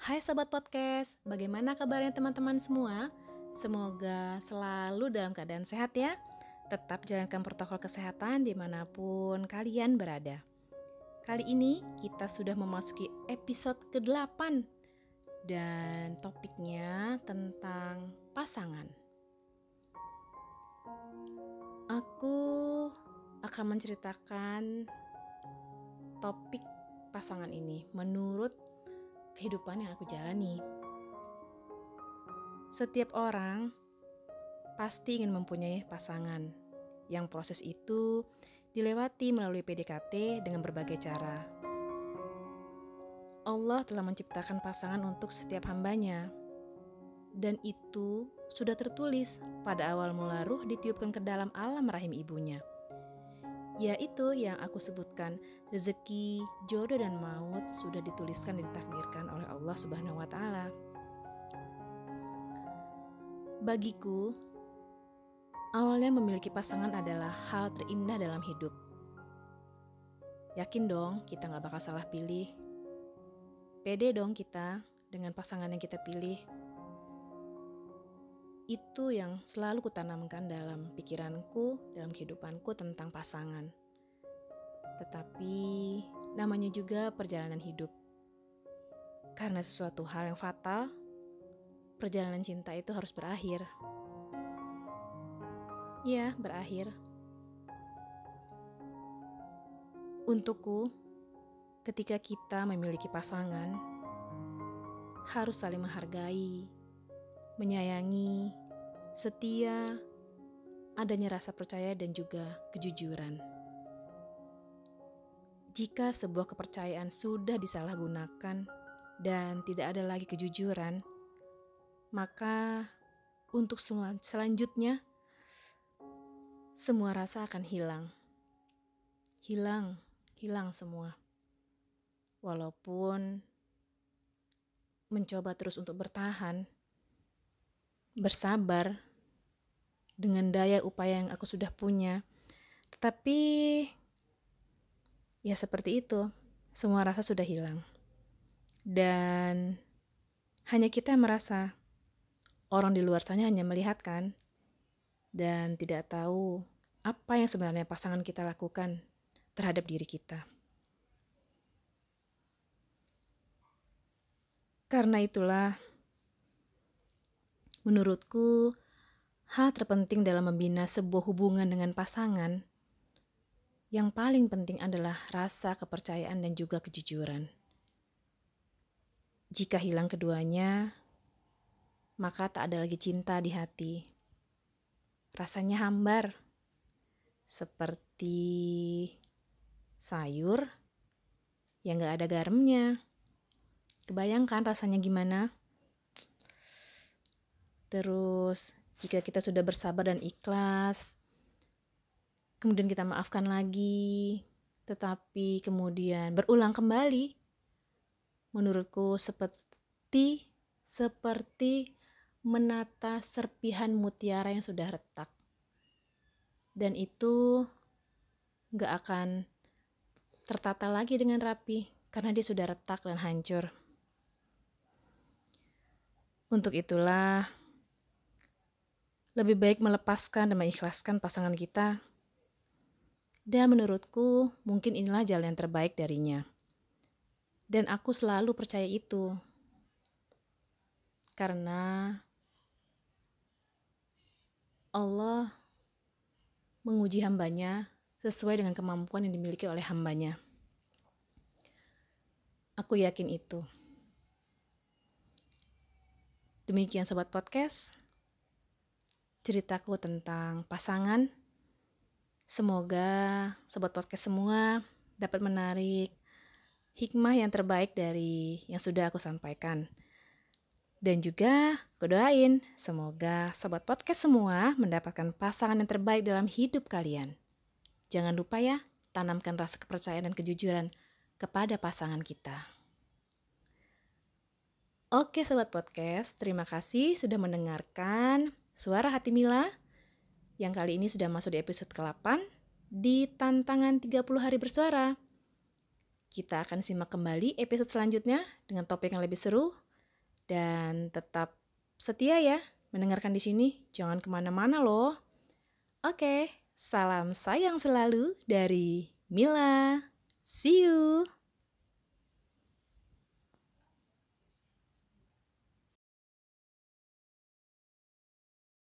Hai Sobat Podcast, bagaimana kabarnya teman-teman semua? Semoga selalu dalam keadaan sehat ya. Tetap jalankan protokol kesehatan di mana pun kalian berada. Kali ini kita sudah memasuki episode ke-8 dan topiknya tentang pasangan. Aku akan menceritakan topik pasangan ini menurut kehidupan yang aku jalani. Setiap orang pasti ingin mempunyai pasangan, yang proses itu dilewati melalui PDKT dengan berbagai cara. Allah telah menciptakan pasangan untuk setiap hambanya, dan itu sudah tertulis pada awal mula ruh ditiupkan ke dalam alam rahim ibunya yaitu yang aku sebutkan rezeki, jodoh dan maut sudah dituliskan dan ditakdirkan oleh Allah Subhanahu wa taala. Bagiku, awalnya memiliki pasangan adalah hal terindah dalam hidup. Yakin dong kita gak bakal salah pilih. Pede dong kita dengan pasangan yang kita pilih. Itu yang selalu kutanamkan dalam pikiranku, dalam kehidupanku tentang pasangan. Tetapi namanya juga perjalanan hidup. Karena sesuatu hal yang fatal, perjalanan cinta itu harus berakhir. Ya, berakhir. Untukku, ketika kita memiliki pasangan, harus saling menghargai, menyayangi, setia, adanya rasa percaya dan juga kejujuran. Jika sebuah kepercayaan sudah disalahgunakan dan tidak ada lagi kejujuran, maka untuk semua selanjutnya semua rasa akan hilang. Hilang, hilang semua. Walaupun mencoba terus untuk bertahan, bersabar dengan daya upaya yang aku sudah punya. Tetapi ya seperti itu, semua rasa sudah hilang. Dan hanya kita yang merasa orang di luar sana hanya melihat kan dan tidak tahu apa yang sebenarnya pasangan kita lakukan terhadap diri kita. Karena itulah Menurutku, hal terpenting dalam membina sebuah hubungan dengan pasangan yang paling penting adalah rasa kepercayaan dan juga kejujuran. Jika hilang keduanya, maka tak ada lagi cinta di hati. Rasanya hambar, seperti sayur yang gak ada garamnya. Kebayangkan rasanya gimana? Terus, jika kita sudah bersabar dan ikhlas, kemudian kita maafkan lagi, tetapi kemudian berulang kembali, menurutku seperti seperti menata serpihan mutiara yang sudah retak. Dan itu gak akan tertata lagi dengan rapi karena dia sudah retak dan hancur. Untuk itulah, lebih baik melepaskan dan mengikhlaskan pasangan kita. Dan menurutku, mungkin inilah jalan yang terbaik darinya. Dan aku selalu percaya itu. Karena Allah menguji hambanya sesuai dengan kemampuan yang dimiliki oleh hambanya. Aku yakin itu. Demikian Sobat Podcast ceritaku tentang pasangan. Semoga sobat podcast semua dapat menarik hikmah yang terbaik dari yang sudah aku sampaikan. Dan juga aku doain semoga sobat podcast semua mendapatkan pasangan yang terbaik dalam hidup kalian. Jangan lupa ya, tanamkan rasa kepercayaan dan kejujuran kepada pasangan kita. Oke sobat podcast, terima kasih sudah mendengarkan Suara Hati Mila yang kali ini sudah masuk di episode ke-8 di tantangan 30 hari bersuara. Kita akan simak kembali episode selanjutnya dengan topik yang lebih seru Dan tetap setia ya mendengarkan di sini. Jangan ke mana-mana loh. Oke, salam sayang selalu dari Mila. See you.